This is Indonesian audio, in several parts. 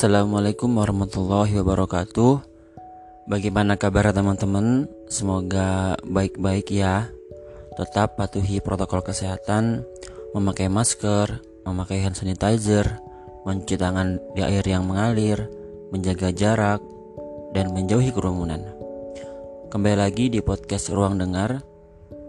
Assalamualaikum warahmatullahi wabarakatuh. Bagaimana kabar teman-teman? Semoga baik-baik ya. Tetap patuhi protokol kesehatan Memakai masker, memakai hand sanitizer Mencuci tangan di air yang mengalir Menjaga jarak Dan menjauhi kerumunan. Kembali lagi di podcast Ruang Dengar.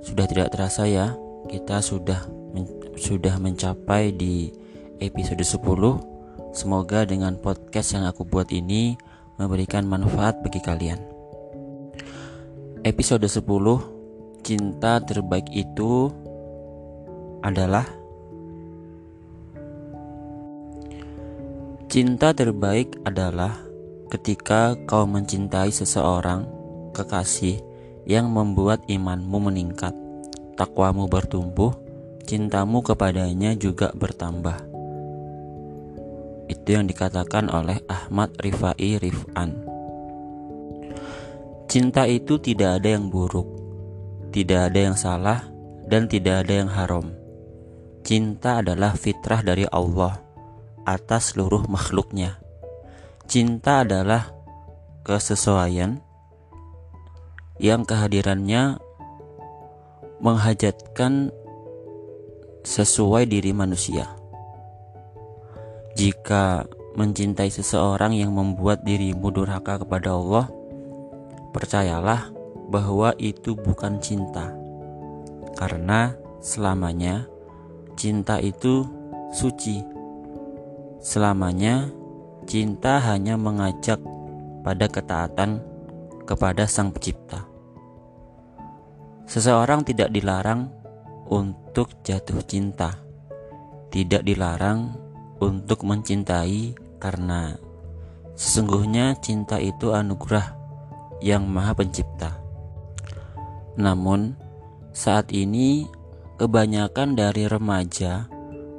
Sudah tidak terasa ya Kita sudah men sudah mencapai di episode 10 Semoga dengan podcast yang aku buat ini memberikan manfaat bagi kalian. Episode 10 Cinta terbaik itu adalah Cinta terbaik adalah ketika kau mencintai seseorang, kekasih yang membuat imanmu meningkat, takwamu bertumbuh, cintamu kepadanya juga bertambah. Itu yang dikatakan oleh Ahmad Rifai Rifan. Cinta itu tidak ada yang buruk, tidak ada yang salah, dan tidak ada yang haram. Cinta adalah fitrah dari Allah atas seluruh makhluknya. Cinta adalah kesesuaian yang kehadirannya menghajatkan sesuai diri manusia. Jika mencintai seseorang yang membuat dirimu durhaka kepada Allah, percayalah bahwa itu bukan cinta, karena selamanya cinta itu suci. Selamanya cinta hanya mengajak pada ketaatan kepada Sang Pencipta. Seseorang tidak dilarang untuk jatuh cinta, tidak dilarang untuk mencintai karena sesungguhnya cinta itu anugerah yang Maha Pencipta. Namun, saat ini kebanyakan dari remaja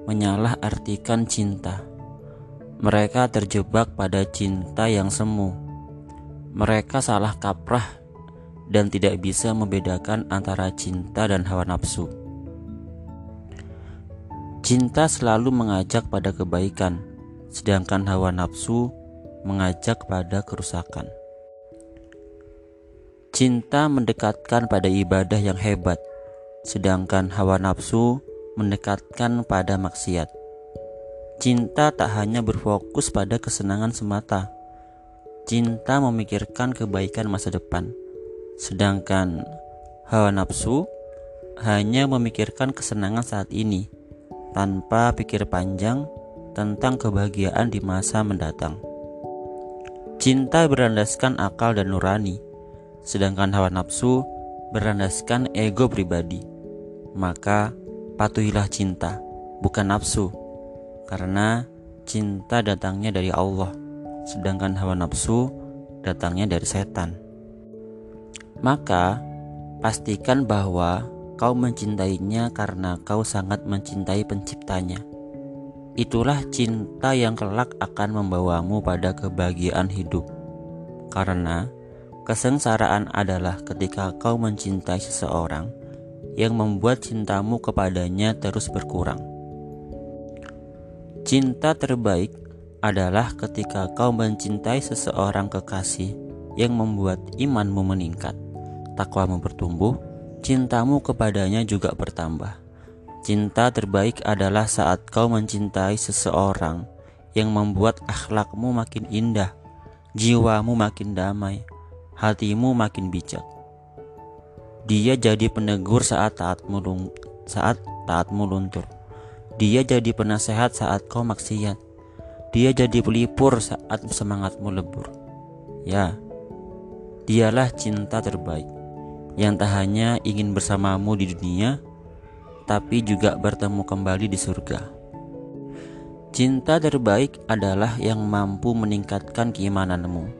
menyalah artikan cinta. Mereka terjebak pada cinta yang semu. Mereka salah kaprah dan tidak bisa membedakan antara cinta dan hawa nafsu. Cinta selalu mengajak pada kebaikan, sedangkan hawa nafsu mengajak pada kerusakan. Cinta mendekatkan pada ibadah yang hebat, sedangkan hawa nafsu mendekatkan pada maksiat. Cinta tak hanya berfokus pada kesenangan semata. Cinta memikirkan kebaikan masa depan, sedangkan hawa nafsu hanya memikirkan kesenangan saat ini tanpa pikir panjang tentang kebahagiaan di masa mendatang. Cinta berlandaskan akal dan nurani, sedangkan hawa nafsu berlandaskan ego pribadi. Maka patuhilah cinta, bukan nafsu, karena cinta datangnya dari Allah, sedangkan hawa nafsu datangnya dari setan. Maka pastikan bahwa Kau mencintainya karena kau sangat mencintai penciptanya. Itulah cinta yang kelak akan membawamu pada kebahagiaan hidup. Karena kesengsaraan adalah ketika kau mencintai seseorang yang membuat cintamu kepadanya terus berkurang. Cinta terbaik adalah ketika kau mencintai seseorang kekasih yang membuat imanmu meningkat, takwamu bertumbuh, cintamu kepadanya juga bertambah. Cinta terbaik adalah saat kau mencintai seseorang yang membuat akhlakmu makin indah, jiwamu makin damai, hatimu makin bijak. Dia jadi penegur saat taatmu saat taatmu luntur. Dia jadi penasehat saat kau maksiat. Dia jadi pelipur saat semangatmu lebur. Ya, dialah cinta terbaik yang tak hanya ingin bersamamu di dunia, tapi juga bertemu kembali di surga. Cinta terbaik adalah yang mampu meningkatkan keimananmu,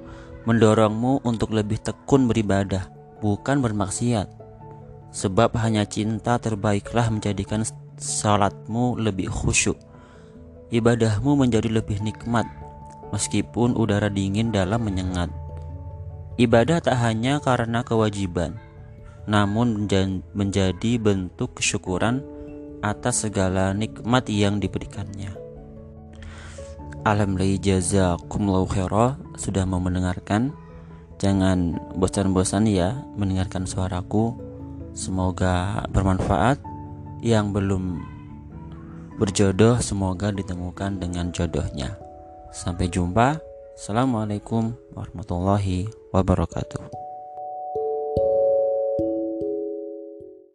mendorongmu untuk lebih tekun beribadah, bukan bermaksiat. Sebab hanya cinta terbaiklah menjadikan salatmu lebih khusyuk, ibadahmu menjadi lebih nikmat, meskipun udara dingin dalam menyengat. Ibadah tak hanya karena kewajiban, namun menjadi bentuk kesyukuran atas segala nikmat yang diberikannya. Alhamdulillah jazakumullahu khairah sudah mau mendengarkan. Jangan bosan-bosan ya mendengarkan suaraku. Semoga bermanfaat. Yang belum berjodoh semoga ditemukan dengan jodohnya. Sampai jumpa. Assalamualaikum warahmatullahi wabarakatuh.